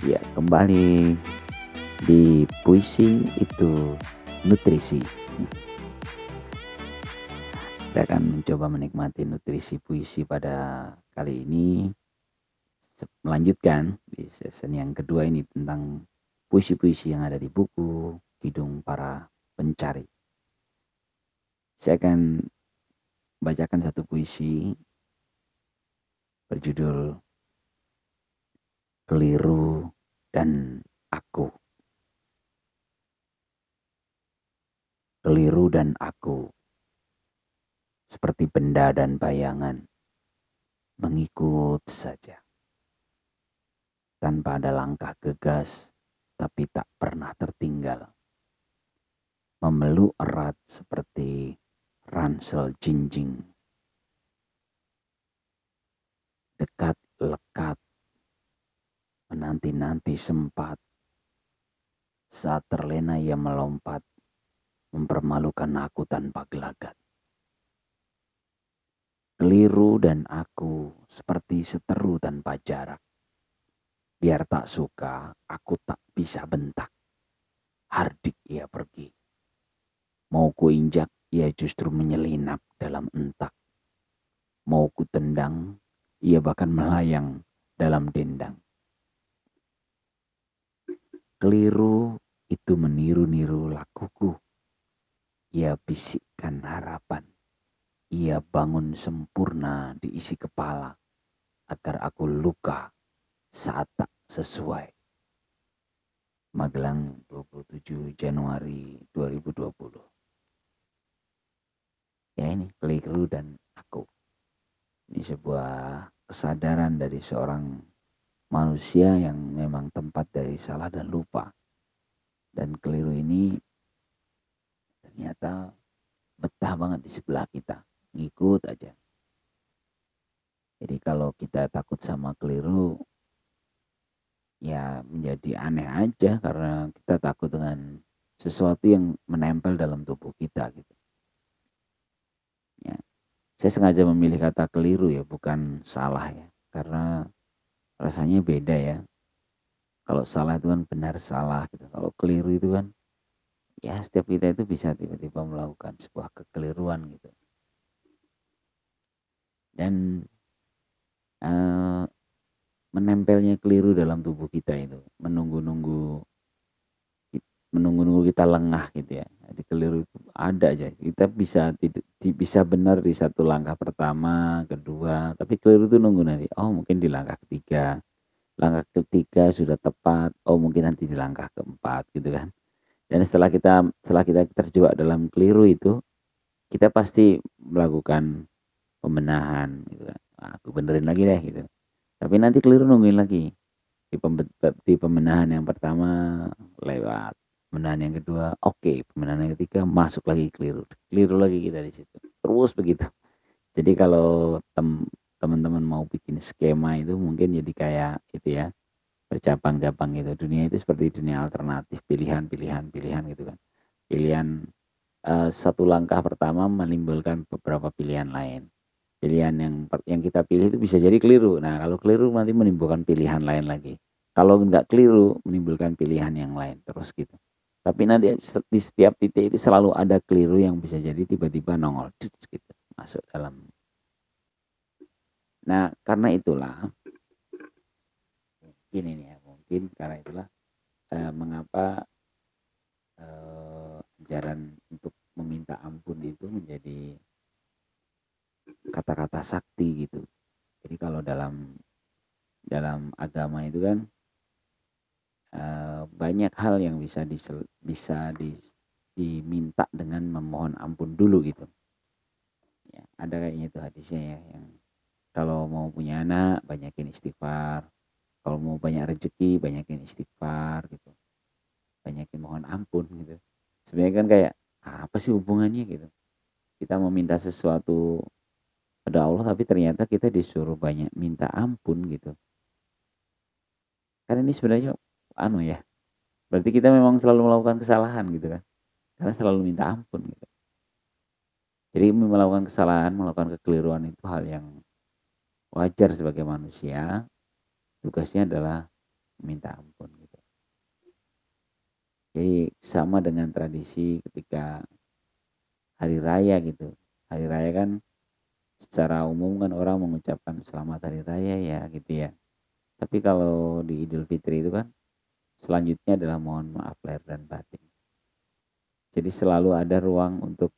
Ya, kembali di puisi itu nutrisi. Kita akan mencoba menikmati nutrisi puisi pada kali ini. Melanjutkan di season yang kedua ini tentang puisi-puisi yang ada di buku Hidung Para Pencari. Saya akan bacakan satu puisi berjudul keliru, dan aku. Keliru dan aku, seperti benda dan bayangan, mengikut saja. Tanpa ada langkah gegas, tapi tak pernah tertinggal. Memeluk erat seperti ransel jinjing. Dekat lekat menanti-nanti sempat. Saat terlena ia melompat, mempermalukan aku tanpa gelagat. Keliru dan aku seperti seteru tanpa jarak. Biar tak suka, aku tak bisa bentak. Hardik ia pergi. Mau ku injak, ia justru menyelinap dalam entak. Mau ku tendang, ia bahkan melayang dalam dendang. Keliru itu meniru-niru lakuku. Ia bisikkan harapan. Ia bangun sempurna diisi kepala agar aku luka saat tak sesuai. Magelang 27 Januari 2020. Ya ini keliru dan aku. Ini sebuah kesadaran dari seorang manusia yang memang tempat dari salah dan lupa. Dan keliru ini ternyata betah banget di sebelah kita. Ngikut aja. Jadi kalau kita takut sama keliru, ya menjadi aneh aja karena kita takut dengan sesuatu yang menempel dalam tubuh kita gitu. Ya. Saya sengaja memilih kata keliru ya, bukan salah ya. Karena rasanya beda ya. Kalau salah itu kan benar salah gitu. Kalau keliru itu kan ya setiap kita itu bisa tiba-tiba melakukan sebuah kekeliruan gitu. Dan uh, menempelnya keliru dalam tubuh kita itu, menunggu-nunggu menunggu-nunggu kita lengah gitu ya. Jadi keliru itu ada aja. Kita bisa tidak bisa benar di satu langkah pertama, kedua, tapi keliru itu nunggu nanti. Oh, mungkin di langkah ketiga. Langkah ketiga sudah tepat. Oh, mungkin nanti di langkah keempat gitu kan. Dan setelah kita setelah kita terjebak dalam keliru itu, kita pasti melakukan pembenahan gitu kan. Nah, aku benerin lagi deh gitu. Tapi nanti keliru nungguin lagi. Di, di pembenahan yang pertama lewat Pembenahan yang kedua, oke. Okay. Pembenahan yang ketiga, masuk lagi keliru. Keliru lagi kita di situ. Terus begitu. Jadi kalau teman-teman mau bikin skema itu mungkin jadi kayak itu ya bercabang-cabang gitu. Dunia itu seperti dunia alternatif, pilihan, pilihan, pilihan gitu kan. Pilihan uh, satu langkah pertama menimbulkan beberapa pilihan lain. Pilihan yang yang kita pilih itu bisa jadi keliru. Nah kalau keliru nanti menimbulkan pilihan lain lagi. Kalau nggak keliru menimbulkan pilihan yang lain terus gitu. Tapi nanti di setiap titik itu selalu ada keliru yang bisa jadi tiba-tiba nongol gitu masuk dalam. Nah, karena itulah mungkin ini ya, mungkin karena itulah eh, mengapa eh, ajaran untuk meminta ampun itu menjadi kata-kata sakti gitu. Jadi kalau dalam dalam agama itu kan Eh, banyak hal yang bisa disel, bisa di, diminta dengan memohon ampun dulu gitu. Ya, ada kayaknya itu hadisnya ya yang kalau mau punya anak banyakin istighfar, kalau mau banyak rezeki banyakin istighfar gitu. Banyakin mohon ampun gitu. Sebenarnya kan kayak apa sih hubungannya gitu. Kita meminta sesuatu pada Allah tapi ternyata kita disuruh banyak minta ampun gitu. Karena ini sebenarnya anu ya berarti kita memang selalu melakukan kesalahan gitu kan karena selalu minta ampun gitu jadi melakukan kesalahan melakukan kekeliruan itu hal yang wajar sebagai manusia tugasnya adalah minta ampun gitu. Jadi sama dengan tradisi ketika hari raya gitu. Hari raya kan secara umum kan orang mengucapkan selamat hari raya ya gitu ya. Tapi kalau di Idul Fitri itu kan selanjutnya adalah mohon maaf lahir dan batin. Jadi selalu ada ruang untuk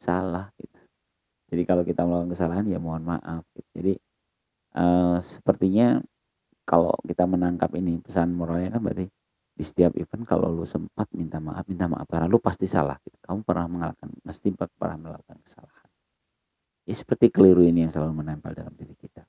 salah gitu. Jadi kalau kita melakukan kesalahan ya mohon maaf. Gitu. Jadi uh, sepertinya kalau kita menangkap ini pesan moralnya kan berarti di setiap event kalau lu sempat minta maaf minta maaf karena lu pasti salah gitu. kamu pernah mengalahkan mesti pernah melakukan kesalahan ya seperti keliru ini yang selalu menempel dalam diri kita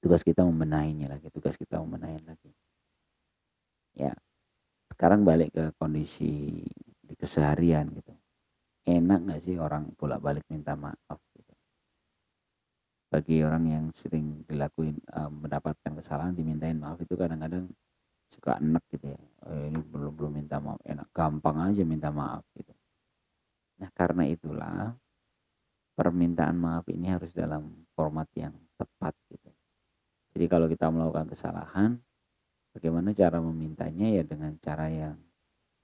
tugas kita membenahinya lagi tugas kita membenahi lagi ya sekarang balik ke kondisi di keseharian gitu. Enak nggak sih orang bolak balik minta maaf gitu? Bagi orang yang sering dilakuin uh, mendapatkan kesalahan dimintain maaf itu kadang-kadang suka enak gitu ya. Oh, ini belum belum minta maaf. Enak gampang aja minta maaf gitu. Nah karena itulah permintaan maaf ini harus dalam format yang tepat gitu. Jadi kalau kita melakukan kesalahan bagaimana cara memintanya ya dengan cara yang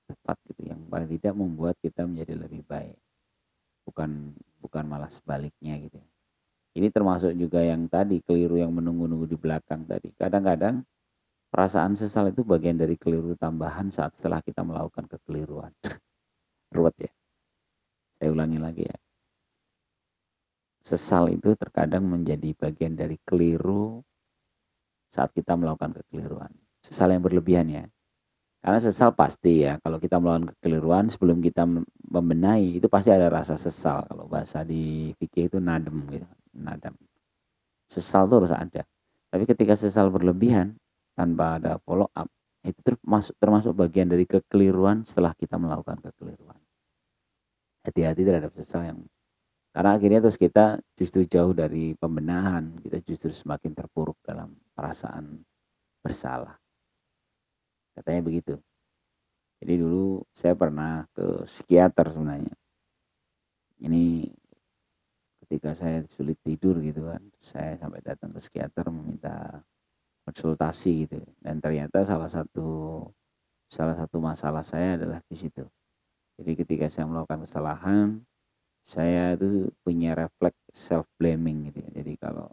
tepat gitu yang paling tidak membuat kita menjadi lebih baik bukan bukan malah sebaliknya gitu ya. ini termasuk juga yang tadi keliru yang menunggu-nunggu di belakang tadi kadang-kadang Perasaan sesal itu bagian dari keliru tambahan saat setelah kita melakukan kekeliruan. Ruwet ya. Saya ulangi lagi ya. Sesal itu terkadang menjadi bagian dari keliru saat kita melakukan kekeliruan. Sesal yang berlebihan ya. Karena sesal pasti ya, kalau kita melakukan kekeliruan sebelum kita membenahi itu pasti ada rasa sesal. Kalau bahasa di fikih itu nadem gitu, nadam. Sesal itu harus ada. Tapi ketika sesal berlebihan, tanpa ada follow up itu termasuk termasuk bagian dari kekeliruan setelah kita melakukan kekeliruan hati-hati terhadap sesal yang karena akhirnya terus kita justru jauh dari pembenahan kita justru semakin terpuruk dalam perasaan bersalah katanya begitu. Jadi dulu saya pernah ke psikiater sebenarnya. Ini ketika saya sulit tidur gitu kan saya sampai datang ke psikiater meminta konsultasi gitu. Dan ternyata salah satu salah satu masalah saya adalah di situ. Jadi ketika saya melakukan kesalahan saya itu punya refleks self blaming gitu ya. Jadi kalau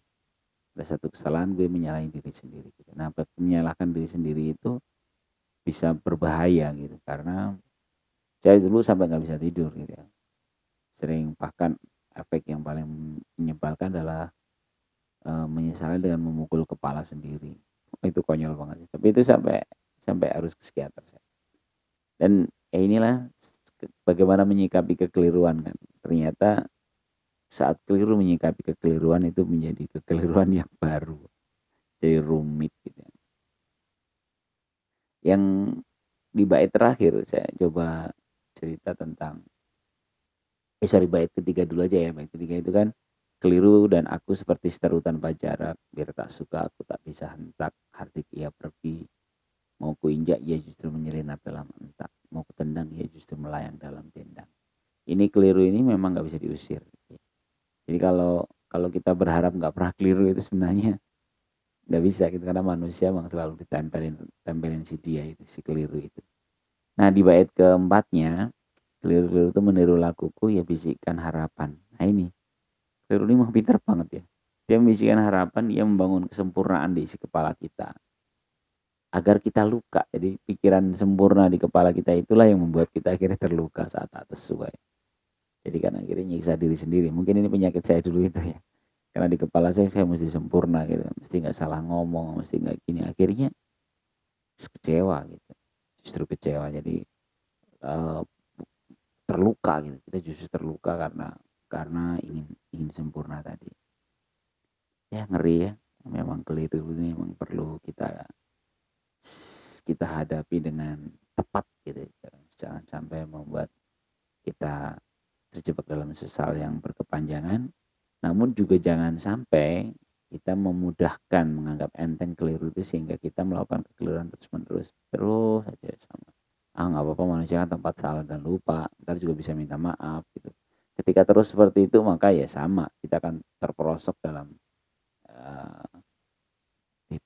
ada satu kesalahan gue menyalahin diri sendiri gitu. nah menyalahkan diri sendiri itu bisa berbahaya gitu karena saya dulu sampai nggak bisa tidur gitu ya sering bahkan efek yang paling menyebalkan adalah e, menyesali dengan memukul kepala sendiri itu konyol banget. Tapi itu sampai sampai harus ke psikiater saya. Dan ya inilah bagaimana menyikapi kekeliruan kan. Ternyata saat keliru menyikapi kekeliruan itu menjadi kekeliruan yang baru. Jadi rumit gitu. Yang di bait terakhir saya coba cerita tentang eh sorry bait ketiga dulu aja ya bait ketiga itu kan Keliru dan aku seperti seterutan jarak, biar tak suka aku tak bisa hentak, hardik ia pergi. Mau ku injak ia justru menyelinap dalam entak, mau ku tendang ia justru melayang dalam tendang. Ini keliru ini memang nggak bisa diusir. Jadi kalau kalau kita berharap nggak pernah keliru itu sebenarnya nggak bisa gitu karena manusia memang selalu ditempelin tempelin si dia itu si keliru itu. Nah di bait keempatnya keliru-keliru itu meniru lakuku ya bisikkan harapan. Nah ini Khairul mah pintar banget ya. Dia membisikkan harapan, dia membangun kesempurnaan di isi kepala kita. Agar kita luka. Jadi pikiran sempurna di kepala kita itulah yang membuat kita akhirnya terluka saat tak sesuai. Jadi kan akhirnya nyiksa diri sendiri. Mungkin ini penyakit saya dulu itu ya. Karena di kepala saya, saya mesti sempurna gitu. Mesti nggak salah ngomong, mesti nggak gini. Akhirnya kecewa gitu. Justru kecewa. Jadi uh, terluka gitu. Kita justru terluka karena karena ingin ingin sempurna tadi ya ngeri ya memang keliru ini memang perlu kita kita hadapi dengan tepat gitu jangan sampai membuat kita terjebak dalam sesal yang berkepanjangan namun juga jangan sampai kita memudahkan menganggap enteng keliru itu sehingga kita melakukan kekeliruan terus menerus terus saja sama ah nggak apa-apa manusia kan tempat salah dan lupa ntar juga bisa minta maaf gitu Ketika terus seperti itu maka ya sama kita akan terperosok dalam uh,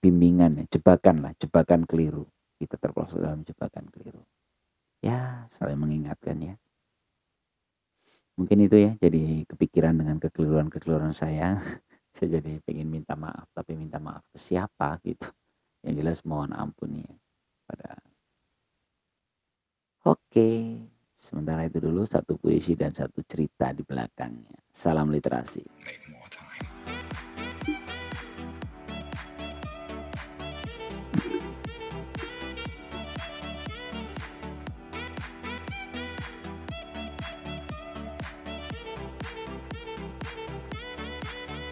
bimbingan ya, jebakan lah, jebakan keliru. Kita terprosok dalam jebakan keliru. Ya, saling mengingatkan ya. Mungkin itu ya, jadi kepikiran dengan kekeliruan-kekeliruan saya. saya jadi pengen minta maaf, tapi minta maaf ke siapa gitu. Yang jelas mohon ampun ya. Pada Oke, sementara itu dulu satu puisi dan satu cerita di belakangnya. Salam literasi.